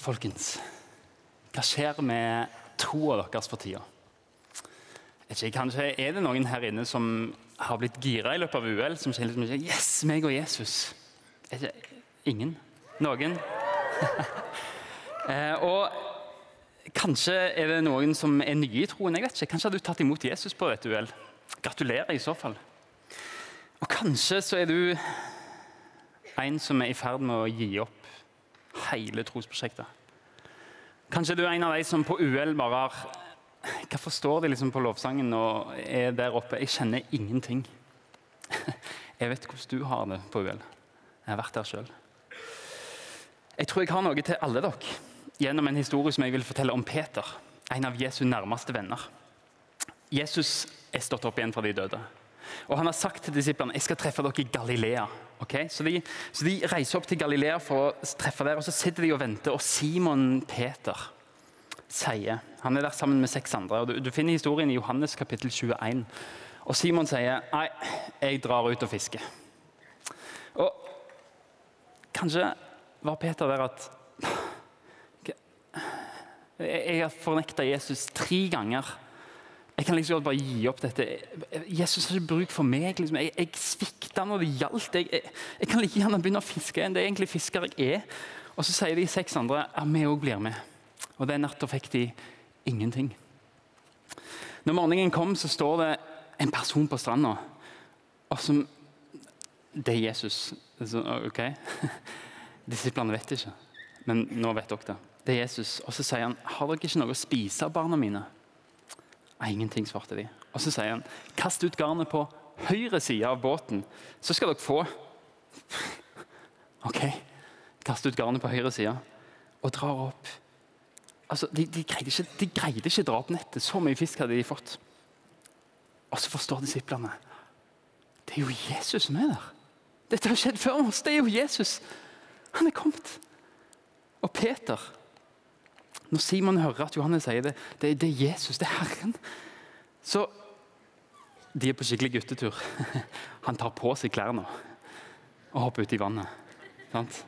folkens. Hva skjer med troa deres for tida? Ikke, kanskje er det noen her inne som har blitt gira i løpet av UL, som sier liksom, Yes, meg og Jesus. Ikke, ingen? Noen? eh, og kanskje er det noen som er nye i troen. jeg vet ikke. Kanskje har du tatt imot Jesus på et UL. Gratulerer i så fall. Og kanskje så er du en som er i ferd med å gi opp hele trosprosjektet. Kanskje du er en av de som på UL bare har Hva forstår de liksom på lovsangen og er der oppe? Jeg kjenner ingenting. Jeg vet hvordan du har det på UL. Jeg har vært der sjøl. Jeg tror jeg har noe til alle dere gjennom en historie som jeg vil fortelle om Peter, en av Jesu nærmeste venner. Jesus er stått opp igjen fra de døde. Og Han har sagt til disiplene jeg skal treffe dere i Galilea. Okay? Så, de, så, de, reiser opp til Galilea for å treffe der, og så sitter de og venter. Og Simon Peter sier Han er der sammen med seks andre. og Du, du finner historien i Johannes kapittel 21. Og Simon sier nei, jeg drar ut og fisker. Og kanskje var Peter der at Jeg har fornekta Jesus tre ganger. Jeg kan liksom bare gi opp dette. Jesus har ikke bruk for meg. Liksom. Jeg, jeg svikta når det gjaldt. Jeg, jeg, jeg, kan like gjerne begynne å fiske igjen. det er egentlig fisker jeg er. Og så sier de seks andre at vi òg blir med. Og den natta fikk de ingenting. Når morgenen kom, så står det en person på stranda. Og som Det er Jesus. Så, ok? Disiplene vet ikke, men nå vet dere det. Det er Jesus. Og så sier han, har dere ikke noe å spise, barna mine? Ingenting, svarte de. Og Så sier han, kast ut garnet på høyre side av båten, så skal dere få Ok, kast ut garnet på høyre side og drar opp. Altså, de, de, greide ikke, de greide ikke dra opp nettet. Så mye fisk hadde de fått. Og så forstår disiplene det er jo Jesus som er der. Dette har skjedd før oss. Det er jo Jesus. Han er kommet. Og Peter når Simon hører at Johannes sier det, det, det er Jesus, det er Herren. Så de er på skikkelig guttetur. Han tar på seg klærne og hopper ut i vannet. Sant?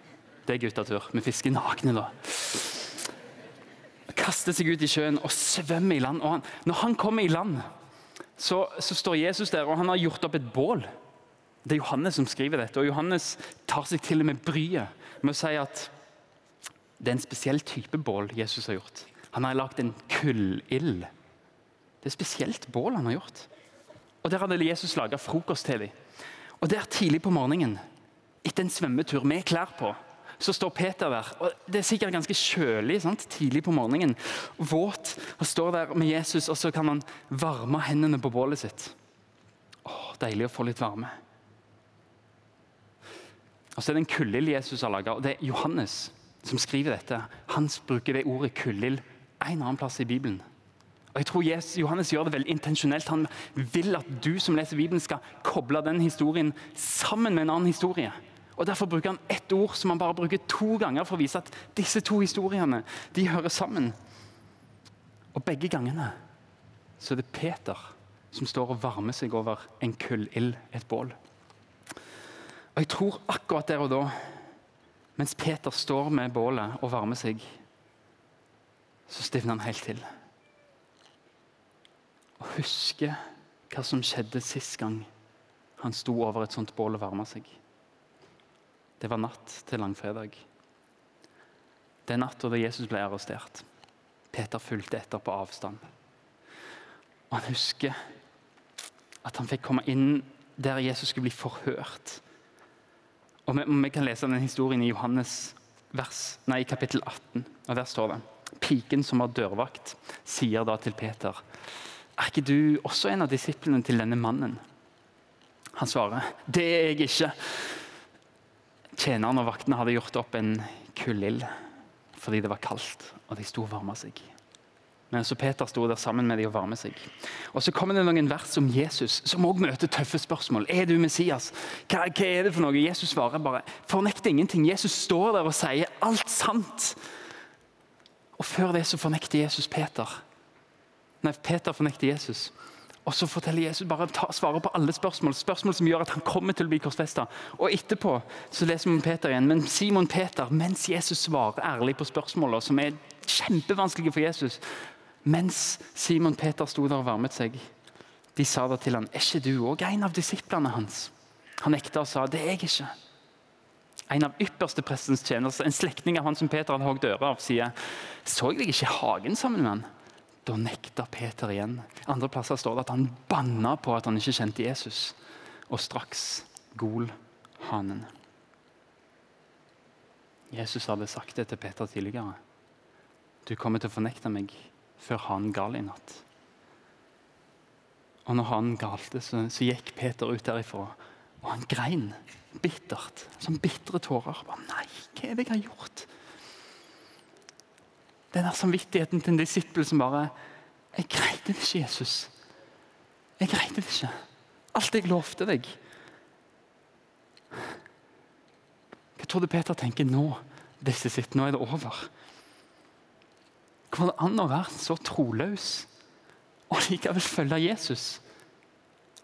Det er guttetur. Vi fisker nakne da. Kaster seg ut i sjøen og svømmer i land. Han, når han kommer i land, så, så, står Jesus der, og han har gjort opp et bål. Det er Johannes som skriver dette, og Johannes tar seg til og med bryet med å si at det er en spesiell type bål Jesus har gjort. Han har lagd en kullild. Det er spesielt bål han har gjort. Og Der hadde Jesus laga frokost til dem. Og der tidlig på morgenen, etter en svømmetur med klær på, så står Peter der. og Det er sikkert ganske kjølig sant? tidlig på morgenen. Våt. Han står der med Jesus, og så kan han varme hendene på bålet sitt. Åh, Deilig å få litt varme. Og så er det en kullild Jesus har laga, og det er Johannes som skriver dette, han bruker det ordet kullild en annen plass i Bibelen. Og jeg tror Jesus, Johannes gjør det veldig intensjonelt. Han vil at du som leser Bibelen skal koble den historien sammen med en annen historie. Og Derfor bruker han ett ord som han bare bruker to ganger for å vise at disse to historiene de hører sammen. Og Begge gangene så er det Peter som står og varmer seg over en kullild, et bål. Og Jeg tror akkurat der og da mens Peter står med bålet og varmer seg, så stivner han helt til. Og husker hva som skjedde sist gang han sto over et sånt bål og varma seg. Det var natt til langfredag. Det er natta da Jesus ble arrestert. Peter fulgte etter på avstand. Og Han husker at han fikk komme inn der Jesus skulle bli forhørt og vi, vi, kan lese den historien i Johannes vers, nei, kapittel 18. og Der står det Piken som var dørvakt, sier da til Peter Er ikke du også en av disiplene til denne mannen? Han svarer det er jeg ikke. Tjeneren og vaktene hadde gjort opp en kullild fordi det var kaldt, og de sto og varma seg. Så Peter sto der sammen med dem og varmet seg. Og Så kommer det noen vers om Jesus, som også møter tøffe spørsmål. Er du Messias? Hva, hva er det for noe? Jesus svarer bare fornekt ingenting. Jesus står der og sier alt sant. Og Før det så fornekter Jesus Peter. Nei, Peter fornekter Jesus. Og så forteller Jesus bare ta, svarer på alle spørsmål, spørsmål som gjør at han kommer til å bli korsfesta. Og etterpå så leser vi om Peter igjen. Men Simon Peter, mens Jesus svarer ærlig på spørsmålene som er kjempevanskelige for Jesus, mens Simon Peter sto der og varmet seg, de sa da til han, er ikke du òg en av disiplene hans? Han nekta og sa det er jeg ikke. En av ypperste prestens tjenere, en slektning av han som Peter hadde hogd øret av, sier så jeg deg ikke i hagen sammen med han? Da nekta Peter igjen. Andre plasser står det at han banna på at han ikke kjente Jesus. Og straks gol hanen. Jesus hadde sagt det til Peter tidligere. Du kommer til å fornekte meg før han gal i natt. Og når han galte, så, så gikk Peter ut derifra, og han grein bittert. Som bitre tårer. Bare, Nei, hva er det jeg har gjort? Den der samvittigheten til en disippel som bare Jeg greide det ikke, Jesus. Jeg greide det ikke. Alt jeg lovte deg. Hva tror du Peter tenker nå? Disse sitt, nå er det over. Går det an å være så troløs og likevel følge Jesus?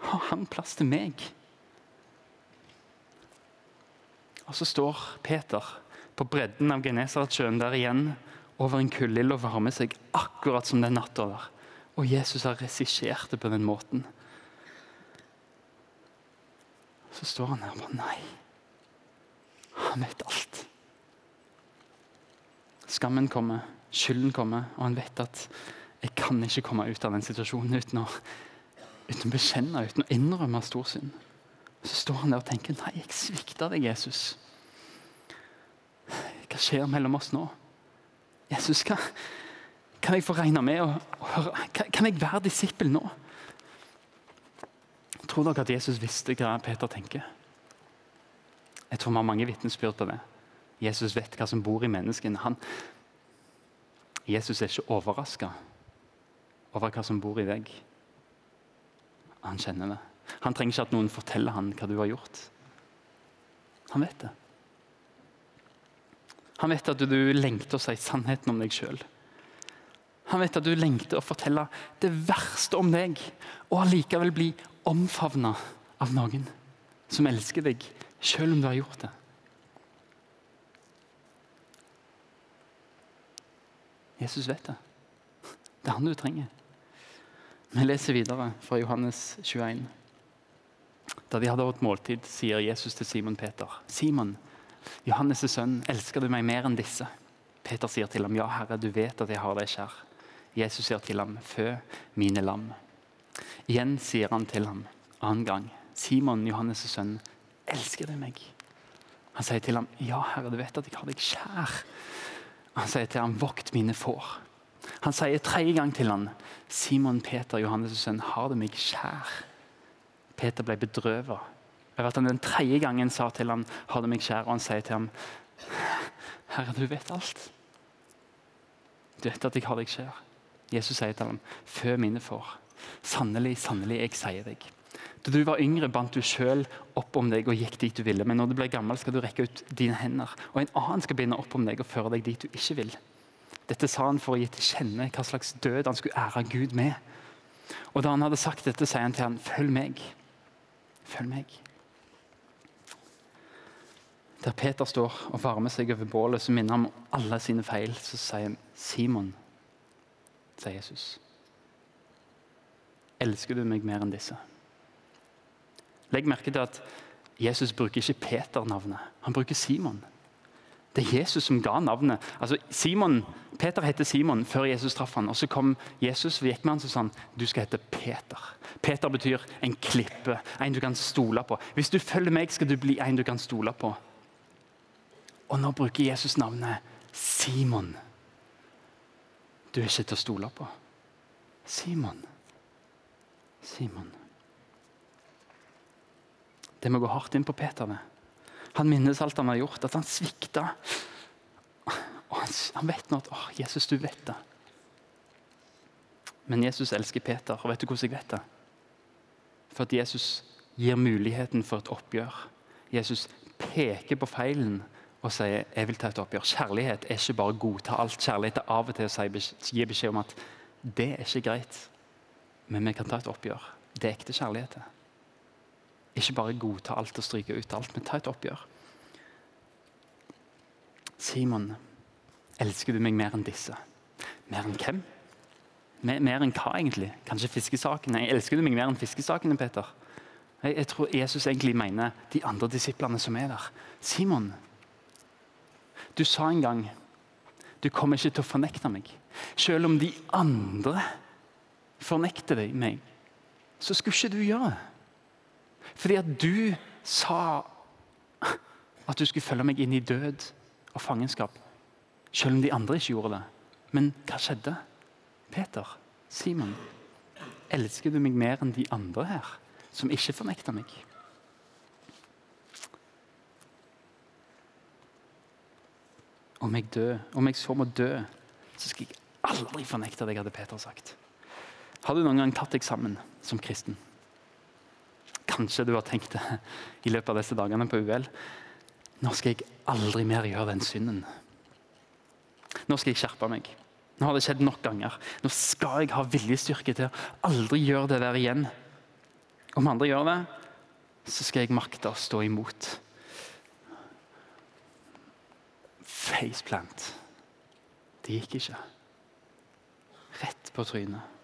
Har han plass til meg? Og så står Peter på bredden av Genesaretsjøen der igjen over en kuldild og varmer seg, akkurat som den natta der. Og Jesus har regissert det på den måten. Så står han her og bare Nei. Han vet alt. Skammen kommer, skylden kommer, og han vet at jeg kan ikke komme ut av den situasjonen uten å, uten å bekjenne, uten å innrømme stor synd. Så står han der og tenker nei, jeg svikta deg, Jesus. Hva skjer mellom oss nå? Jesus, hva, kan jeg få regne med å, høre? Kan jeg være disippel nå? Tror dere at Jesus visste hva Peter tenker? Jeg tror vi har mange vitnesbyrd på det. Jesus vet hva som bor i menneskene. Han, Jesus er ikke overraska over hva som bor i deg. Han kjenner det. Han trenger ikke at noen forteller han hva du har gjort. Han vet det. Han vet at du lengter å si sannheten om deg sjøl. Han vet at du lengter å fortelle det verste om deg, og allikevel bli omfavna av noen som elsker deg, sjøl om du har gjort det. Jesus vet det. Det er han du trenger. Vi leser videre fra Johannes 21. Da de hadde hatt måltid, sier Jesus til Simon Peter.: Simon, Johannes' sønn, elsker du meg mer enn disse? Peter sier til ham, ja, Herre, du vet at jeg har deg kjær. Jesus sier til ham, fø mine lam. Igjen sier han til ham, annen gang, Simon, Johannes' sønn, elsker du meg? Han sier til ham, ja, Herre, du vet at jeg har deg kjær. Han sier til ham, vokt mine får. Han sier tredje gang til ham, Simon Peter, Johannes' sønn, har du meg kjær? Peter ble bedrøvet over at han den tredje gangen sa til ham, har du meg kjær? Og han sier til ham, Herre, du vet alt. Du vet at jeg har deg kjær. Jesus sier til ham, fø mine får. Sannelig, sannelig, jeg sier deg. Da du var yngre, bandt du sjøl opp om deg og gikk dit du ville. Men når du blir gammel, skal du rekke ut dine hender, og en annen skal binde opp om deg og føre deg dit du ikke vil. Dette sa han for å gi til kjenne hva slags død han skulle ære Gud med. Og Da han hadde sagt dette, sier han til ham, følg meg. Følg meg. Der Peter står og varmer seg over bålet, som minner ham om alle sine feil. Så sier han, 'Simon', sier Jesus. 'Elsker du meg mer enn disse?' Legg merke til at Jesus bruker ikke Peter-navnet, han bruker Simon. Det er Jesus som ga navnet. Altså, Simon, Peter heter Simon før Jesus traff han, og Så kom Jesus og gikk med han og sa han, du skal hete Peter. Peter betyr en klippe, en du kan stole på. Hvis du følger meg, skal du bli en du kan stole på. Og nå bruker Jesus navnet Simon. Du er ikke til å stole på. Simon. Simon. Det må gå hardt inn på Peter. Han minnes alt han har gjort, at han svikta. Og han, han vet nå at å, Jesus, du vet det. Men Jesus elsker Peter, og vet du hvordan jeg vet det? For at Jesus gir muligheten for et oppgjør. Jesus peker på feilen og sier jeg vil ta et oppgjør. Kjærlighet er ikke bare å godta alt. Kjærlighet er av og til å gi beskjed om at det er ikke greit. Men vi kan ta et oppgjør. Det er ekte kjærlighet. Ikke bare godta alt og stryke ut alt, men ta et oppgjør. Simon, elsker du meg mer enn disse? Mer enn hvem? Mer, mer enn hva, egentlig? Kanskje fiskesakene? Jeg elsker du meg mer enn fiskesakene, Peter? Jeg, jeg, tror Jesus egentlig mener de andre disiplene som er der. Simon, du sa en gang du kommer ikke til å fornekte meg. Selv om de andre fornekter deg meg, så skulle ikke du gjøre det. Fordi at du sa at du skulle følge meg inn i død og fangenskap. Selv om de andre ikke gjorde det. Men hva skjedde? Peter, Simon, elsker du meg mer enn de andre her, som ikke fornekter meg? Om jeg dør, om jeg så må dø, så skal jeg aldri fornekte deg, hadde Peter sagt. Har du noen gang tatt deg sammen som kristen? Kanskje du har tenkt det i løpet av disse dagene på UL. Nå skal jeg aldri mer gjøre den synden. Nå skal jeg skjerpe meg. Nå har det skjedd nok ganger. Nå skal jeg ha viljestyrke til å aldri gjøre det der igjen. Om andre gjør det, så skal jeg makte å stå imot. Faceplant. Det gikk ikke. Rett på trynet.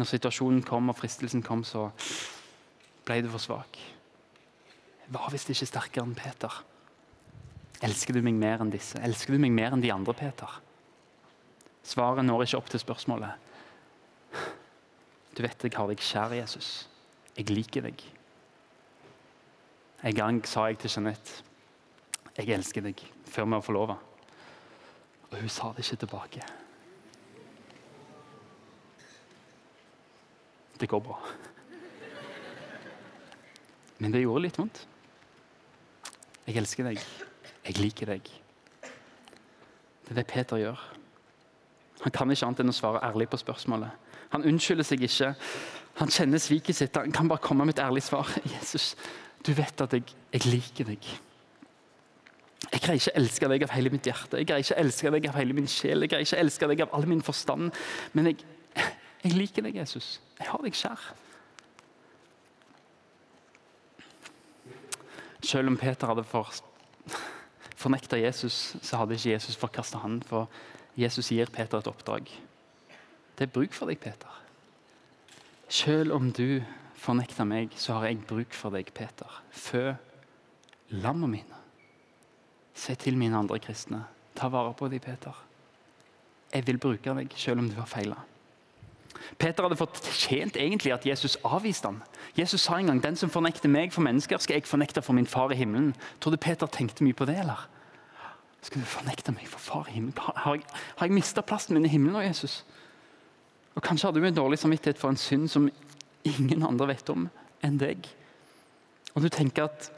Når situasjonen kom og fristelsen kom, så ble du for svak. Jeg var visst ikke sterkere enn Peter. Elsker du meg mer enn disse? Elsker du meg mer enn de andre, Peter? Svaret når ikke opp til spørsmålet. Du vet jeg har deg kjær, Jesus. Jeg liker deg. En gang sa jeg til Jeanette jeg elsker deg, før vi var forlova. Og hun sa det ikke tilbake. Det går bra. Men det gjorde litt vondt. Jeg elsker deg. Jeg liker deg. Det er det Peter gjør. Han kan ikke annet enn å svare ærlig på spørsmålet. Han unnskylder seg ikke. Han kjenner sviket sitt. Han kan bare komme med et ærlig svar. Jesus, du vet at jeg, jeg liker deg. Jeg greier ikke å elske deg av hele mitt hjerte, jeg greier ikke å elske deg av hele min sjel, jeg greier ikke å elske deg av all min forstand. Men jeg, jeg liker deg, Jesus. Jeg har deg kjær. Selv om Peter hadde for, fornekta Jesus, så hadde ikke Jesus forkasta han, for Jesus gir Peter et oppdrag. Det er bruk for deg, Peter. Selv om du fornekter meg, så har jeg bruk for deg, Peter. Fø lamma mine. Si til mine andre kristne, ta vare på dem, Peter. Jeg vil bruke deg, selv om du har feila. Peter hadde fortjent egentlig at Jesus avviste ham. Jesus sa en gang den som fornekter meg for mennesker, skal jeg fornekte for min far i himmelen. Tror du Peter tenkte mye på det? eller? Skal du fornekte meg for far i himmelen? Har jeg, har jeg mista plassen min i himmelen nå, Jesus? Og Kanskje har du en dårlig samvittighet for en synd som ingen andre vet om enn deg. Og du tenker at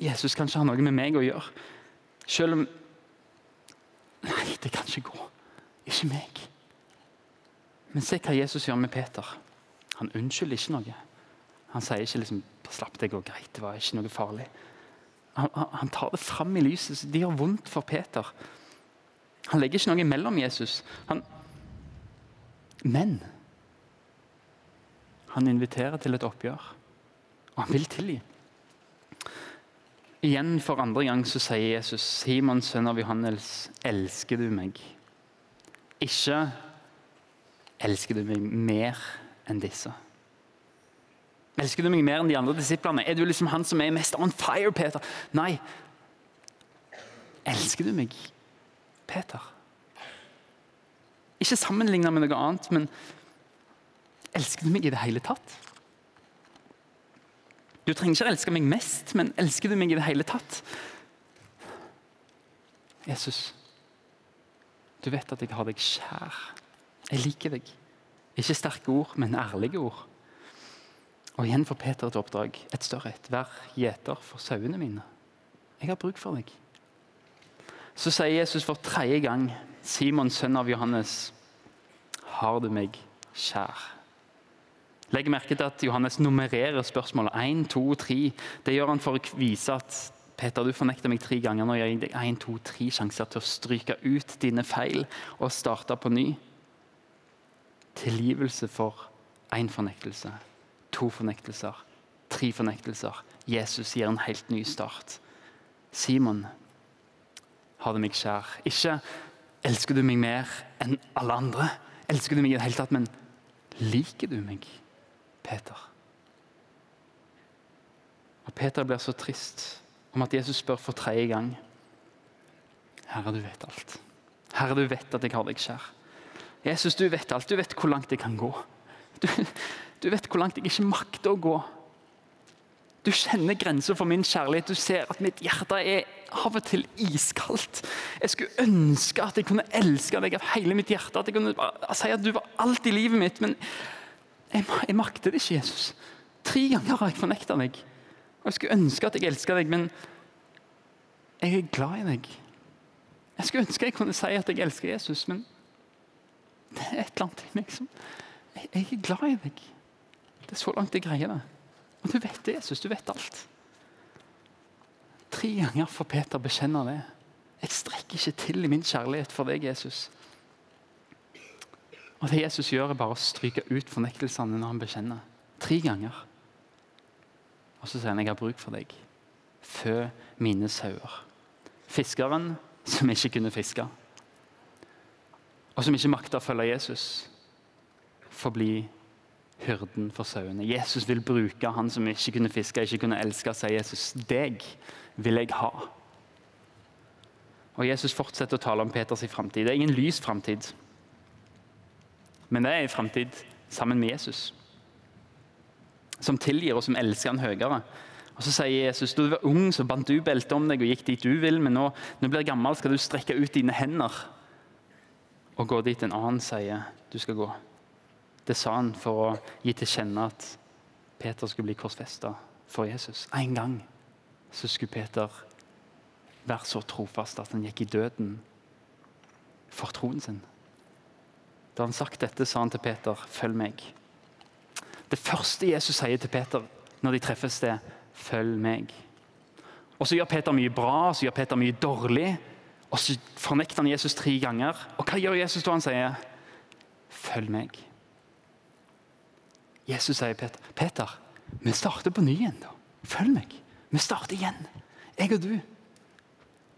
Jesus kanskje har noe med meg å gjøre. Selv om Nei, det kan ikke gå. Ikke meg. Men se hva Jesus gjør med Peter. Han unnskylder ikke noe. Han sier ikke liksom, 'slapp deg og greit, det var ikke noe farlig'. Han, han tar det fram i lyset. så Det gjør vondt for Peter. Han legger ikke noe imellom Jesus. Han, men han inviterer til et oppgjør, og han vil tilgi. Igjen for andre gang så sier Jesus, 'Simon, sønn av Johannes, elsker du meg?' Ikke Elsker du meg mer enn disse? Elsker du meg mer enn de andre disiplene? Er du liksom han som er mest on fire, Peter? Nei. Elsker du meg, Peter? Ikke sammenligna med noe annet, men elsker du meg i det hele tatt? Du trenger ikke elske meg mest, men elsker du meg i det hele tatt? Jesus, du vet at jeg har deg kjær. Jeg liker deg. Ikke sterke ord, men ærlige ord. Og igjen får Peter et oppdrag, et større et. Vær gjeter for sauene mine. Jeg har bruk for deg. Så sier Jesus for tredje gang, Simon, sønn av Johannes, har du meg kjær? Legg merke til at Johannes nummererer spørsmålet 1, 2, 3. Det gjør han for å vise at Peter, du fornekter meg tre ganger. Nå gir jeg deg 1, 2, 3 sjanser til å stryke ut dine feil og starte på ny. Tilgivelse for én fornektelse, to fornektelser, tre fornektelser. Jesus gir en helt ny start. Simon har det meg kjær. Ikke elsker du meg mer enn alle andre, elsker du meg i det hele tatt, men liker du meg, Peter? Og Peter blir så trist om at Jesus spør for tredje gang. Herre, du vet alt. Herre, du vet at jeg har deg kjær. Jesus, du vet alt. Du vet hvor langt jeg kan gå. Du, du vet hvor langt jeg ikke makter å gå. Du kjenner grenser for min kjærlighet. Du ser at mitt hjerte er av og til iskaldt. Jeg skulle ønske at jeg kunne elske deg av hele mitt hjerte. At jeg kunne si at du var alt i livet mitt. Men jeg, jeg makter det ikke, Jesus. Tre ganger har jeg fornekta deg. Og Jeg skulle ønske at jeg elska deg, men jeg er glad i deg. Jeg skulle ønske jeg kunne si at jeg elsker Jesus, men det er et eller annet i meg som jeg, jeg er glad i deg. Det er så langt jeg greier det. Og du vet det, Jesus. Du vet alt. Tre ganger får Peter bekjenne det. Jeg strekker ikke til i min kjærlighet for deg, Jesus. Og Det Jesus gjør, er bare å stryke ut fornektelsene når han bekjenner. Tre ganger. Og så sier han, 'Jeg har bruk for deg. Fø mine sauer.' Fiskeren som ikke kunne fiske, og som ikke makter å følge Jesus, får bli hyrden for sauene. Jesus vil bruke han som ikke kunne fiske, ikke kunne elske, sier Jesus. Deg vil jeg ha. Og Jesus fortsetter å tale om Peters framtid. Det er ingen lys framtid, men det er en framtid sammen med Jesus. Som tilgir og som elsker han høyere. Og Så sier Jesus du var ung, så bandt du beltet om deg og gikk dit du vil, men nå når du blir gammel, skal du strekke ut dine hender og gå dit en annen sier du skal gå. Det sa han for å gi til kjenne at Peter skulle bli korsfesta for Jesus. En gang så skulle Peter være så trofast at han gikk i døden for troen sin. Da han sagt dette, sa han til Peter, 'Følg meg'. Det første Jesus sier til Peter når de treffes, det 'følg meg'. Og Så gjør Peter mye bra, så gjør Peter mye dårlig. Og så fornekter han Jesus tre ganger. Og hva gjør Jesus da han sier 'følg meg'? Jesus sier Peter, 'Peter, vi starter på ny igjen. da. Følg meg. Vi starter igjen. Jeg og du.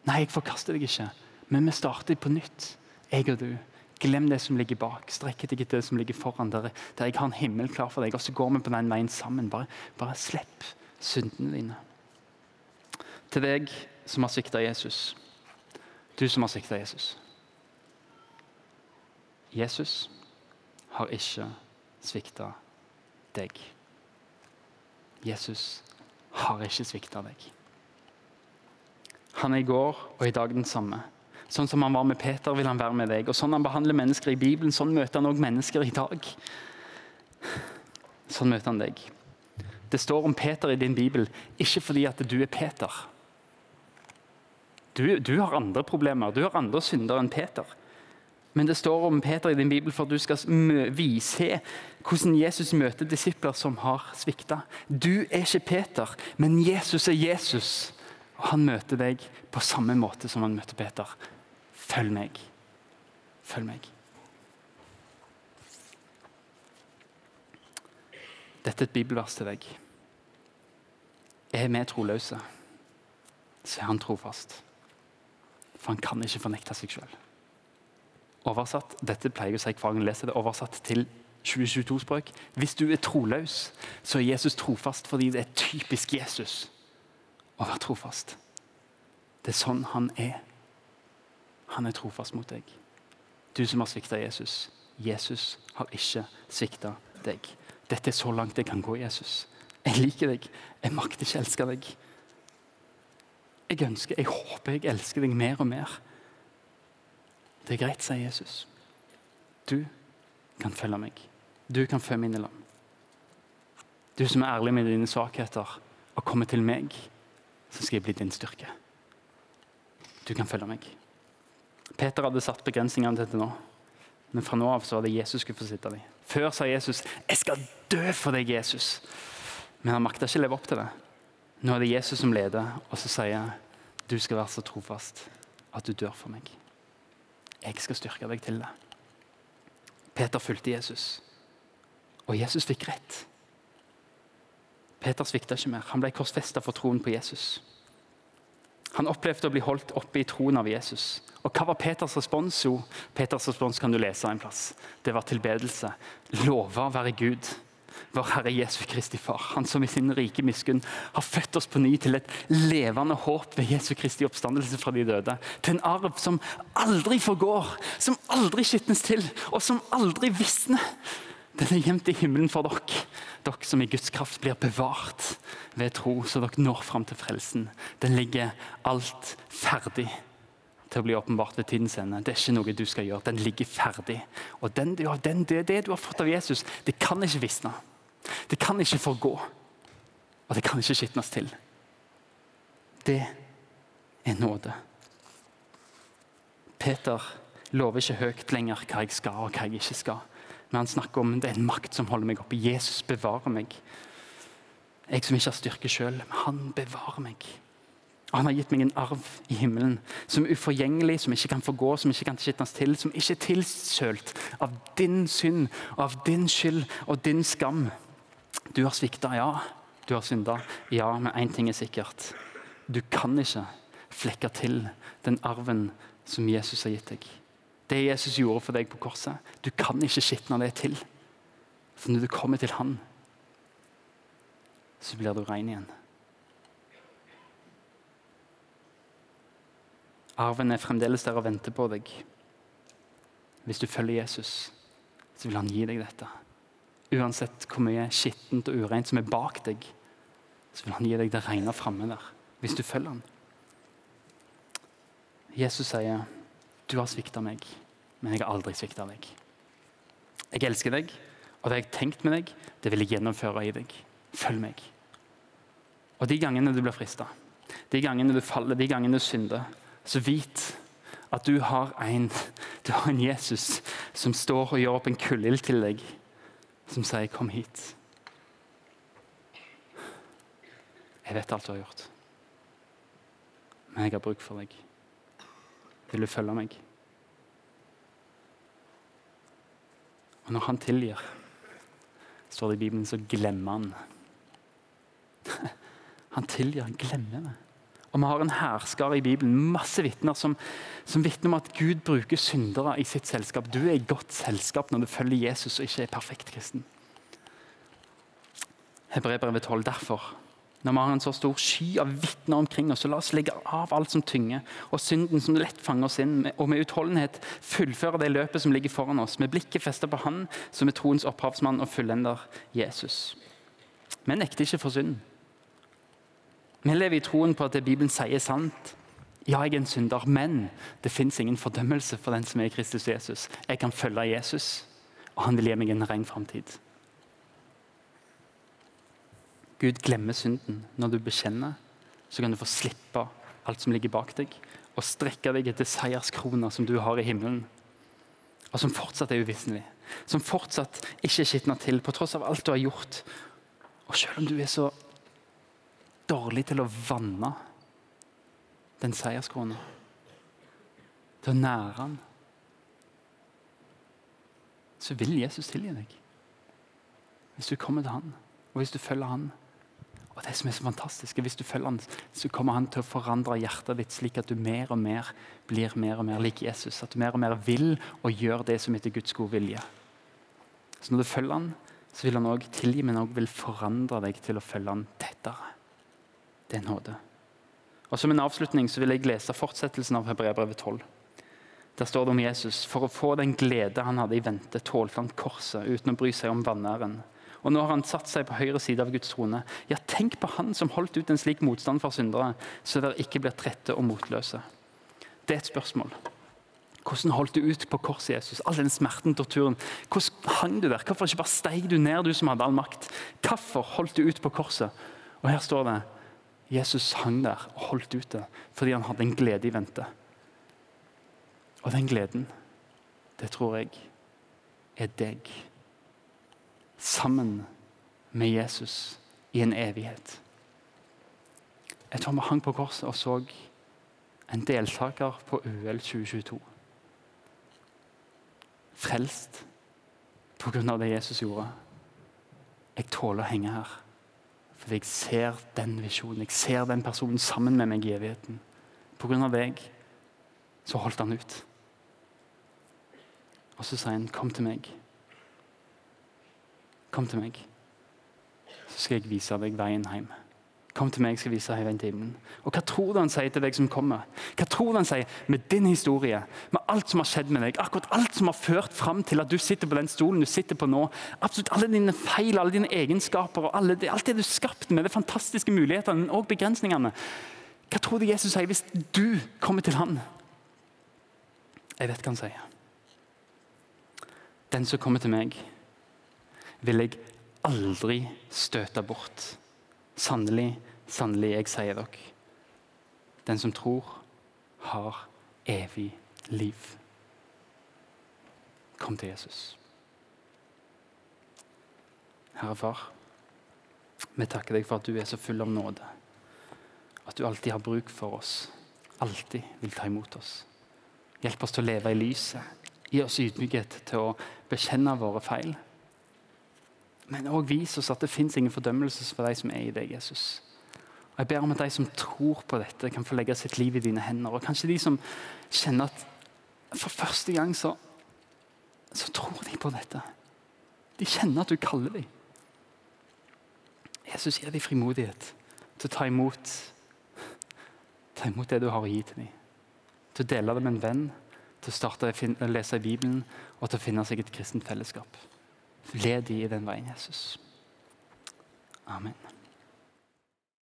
Nei, jeg forkaster deg ikke, men vi starter på nytt. Jeg og du. Glem det som ligger bak. Strekk deg etter det som ligger foran. Der, der jeg har en himmel klar for deg. Og så går vi på den veien sammen. Bare, bare slipp syndene dine. Til deg som har svikta Jesus. Du som har svikta Jesus. Jesus har ikke svikta deg. Jesus har ikke svikta deg. Han er i går og i dag den samme. Sånn som han var med Peter, vil han være med deg. Og Sånn han behandler mennesker i Bibelen, sånn møter han også mennesker i dag. Sånn møter han deg. Det står om Peter i din bibel, ikke fordi at du er Peter. Du, du har andre problemer, du har andre synder enn Peter. Men det står om Peter i din bibel for at du skal vise hvordan Jesus møter disipler som har svikta. Du er ikke Peter, men Jesus er Jesus. Og han møter deg på samme måte som han møter Peter. Følg meg. Følg meg. Dette er et bibelvers til deg. Er vi troløse, så er han trofast. For han kan ikke fornekte seg sjøl. Oversatt, dette pleier jeg å si hver gang jeg leser det, oversatt til 2022-språk. Hvis du er troløs, så er Jesus trofast fordi det er typisk Jesus å være trofast. Det er sånn han er. Han er trofast mot deg. Du som har svikta Jesus. Jesus har ikke svikta deg. Dette er så langt jeg kan gå, Jesus. Jeg liker deg. Jeg makter ikke elske deg. Jeg ønsker, jeg håper jeg elsker deg mer og mer. Det er greit, sier Jesus. Du kan følge meg. Du kan fø mine lam. Du som er ærlig med dine svakheter og kommer til meg, så skal jeg bli din styrke. Du kan følge meg. Peter hadde satt begrensningene til dette nå. Men fra nå av så var det Jesus skulle få sitte dem. Før sa Jesus 'Jeg skal dø for deg, Jesus'. Men han makta ikke leve opp til det. Nå er det Jesus som leder, og så sier jeg, 'Du skal være så trofast at du dør for meg'. Jeg skal styrke deg til det. Peter fulgte Jesus, og Jesus fikk rett. Peter svikta ikke mer. Han ble korsfesta for troen på Jesus. Han opplevde å bli holdt oppe i troen av Jesus. Og Hva var Peters respons? Jo, Peters respons kan du lese en plass. Det var tilbedelse. Lova være Gud, vår Herre Jesu Kristi Far. Han som i sin rike miskunn har født oss på ny til et levende håp ved Jesu Kristi oppstandelse fra de døde. Til en arv som aldri forgår, som aldri skitnes til, og som aldri visner. Den er gjemt i himmelen for dere, dere som i Guds kraft blir bevart ved tro, så dere når fram til frelsen. Den ligger alt ferdig til å bli åpenbart ved tidens ende. Det er ikke noe du skal gjøre. Den ligger ferdig. Og den, den, det, det, du har fått av Jesus, det kan ikke visne. Det kan ikke forgå. Og det kan ikke skitnes til. Det er nåde. Peter lover ikke høyt lenger hva jeg skal og hva jeg ikke skal. Men han snakker om det er en makt som holder meg oppe. Jesus bevarer meg. Jeg som ikke har styrke sjøl, han bevarer meg. Og Han har gitt meg en arv i himmelen som er uforgjengelig, som ikke kan forgå, som ikke kan skitnes til, som ikke er tilsølt av din synd av din skyld og din skam. Du har svikta, ja. Du har synda, ja. Men én ting er sikkert. Du kan ikke flekke til den arven som Jesus har gitt deg. Det Jesus gjorde for deg på korset. Du kan ikke skitne det til. For når du kommer til Han, så blir du ren igjen. Arven er fremdeles der og venter på deg. Hvis du følger Jesus, så vil han gi deg dette. Uansett hvor mye skittent og ureint som er bak deg, så vil han gi deg det rene framme der. Hvis du følger han. Jesus sier, 'Du har svikta meg, men jeg har aldri svikta deg.' Jeg elsker deg, og det jeg har tenkt med deg, det vil jeg gjennomføre i deg. Følg meg. Og de gangene du blir frista, de gangene du faller, de gangene du synder, så vit at du har en, du har en Jesus som står og gjør opp en kullild til deg, som sier 'kom hit'. Jeg vet alt du har gjort, men jeg har bruk for deg. Vil du følge meg? Og når han tilgir, står det i Bibelen, så glemmer han. Han tilgir, han glemmer det. Og vi har en hærskare i Bibelen, masse vitner som, som vitner om at Gud bruker syndere i sitt selskap. Du er i godt selskap når du følger Jesus og ikke er perfekt kristen. Hebreerbrevet 12. Derfor, når vi har en så stor sky av vitner omkring oss, så la oss legge av alt som tynger, og synden som lett fanger oss inn, og med utholdenhet fullføre det løpet som ligger foran oss, med blikket festet på Han som er troens opphavsmann og fullender, Jesus. Vi nekter ikke for synden. Vi lever i troen på at det Bibelen sier, er sant. Ja, jeg er en synder, men det fins ingen fordømmelse for den som er Kristus Jesus. Jeg kan følge Jesus, og han vil gi meg en ren framtid. Gud glemmer synden. Når du bekjenner, så kan du få slippe alt som ligger bak deg, og strekke deg etter seierskrona som du har i himmelen, og som fortsatt er uvisselig. Som fortsatt ikke er skitna til, på tross av alt du har gjort. Og selv om du er så dårlig til å vanne den seierskrona. Til å nære den. Så vil Jesus tilgi deg. Hvis du kommer til han, og hvis du følger han. Og det som er så fantastisk, Hvis du følger han, så kommer han til å forandre hjertet ditt slik at du mer og mer blir mer og mer lik Jesus. At du mer og mer vil og gjør det som etter Guds gode vilje. Så når du følger han, så vil han òg tilgi, men òg vil forandre deg til å følge han tettere. Det er nåde. Og Som en avslutning så vil jeg lese fortsettelsen av Hebreabrevet 12. Der står det om Jesus. For å få den glede han hadde i vente, tålte han korset uten å bry seg om vanæren. Og nå har han satt seg på høyre side av Guds trone. Ja, tenk på han som holdt ut en slik motstand for syndere, så dere ikke blir trette og motløse. Det er et spørsmål. Hvordan holdt du ut på korset, Jesus? All den smerten, torturen. Hvordan hang du der? Hvorfor ikke bare steig du ned, du som hadde all makt? Hvorfor holdt du ut på korset? Og her står det Jesus hang der og holdt ute fordi han hadde en glede i vente. Og den gleden, det tror jeg er deg. Sammen med Jesus i en evighet. Jeg tror vi hang på korset og så en deltaker på UL 2022. Frelst på grunn av det Jesus gjorde. Jeg tåler å henge her. Fordi jeg ser den visjonen, jeg ser den personen sammen med meg i evigheten. På grunn av deg så holdt han ut. Og så sier han, 'Kom til meg'. Kom til meg, så skal jeg vise deg veien hjem. Kom til meg, jeg skal vise deg himmelen. Og hva tror du han sier til deg som kommer? Hva tror du han sier med din historie, med alt som har skjedd med deg, akkurat alt som har ført fram til at du sitter på den stolen du sitter på nå, absolutt alle dine feil, alle dine egenskaper og alle, alt det du skapte med de fantastiske mulighetene og begrensningene. Hva tror du Jesus sier hvis du kommer til han? Jeg vet hva han sier. Den som kommer til meg, vil jeg aldri støte bort. Sannelig, sannelig, jeg sier dere. Den som tror, har evig liv. Kom til Jesus. Herre Far, vi takker deg for at du er så full av nåde. At du alltid har bruk for oss. Alltid vil ta imot oss. Hjelp oss til å leve i lyset. Gi oss ydmykhet til å bekjenne våre feil. Men òg vis oss at det fins ingen fordømmelse for de som er i deg, Jesus. Og Jeg ber om at de som tror på dette, kan få legge sitt liv i dine hender. Og kanskje de som kjenner at for første gang så, så tror de på dette. De kjenner at du kaller dem. Jesus gir dem frimodighet til å ta imot, ta imot det du har å gi til dem. Til å dele det med en venn, til å starte å lese i Bibelen og til å finne seg et kristent fellesskap. Led de i den veien, Jesus. Amen.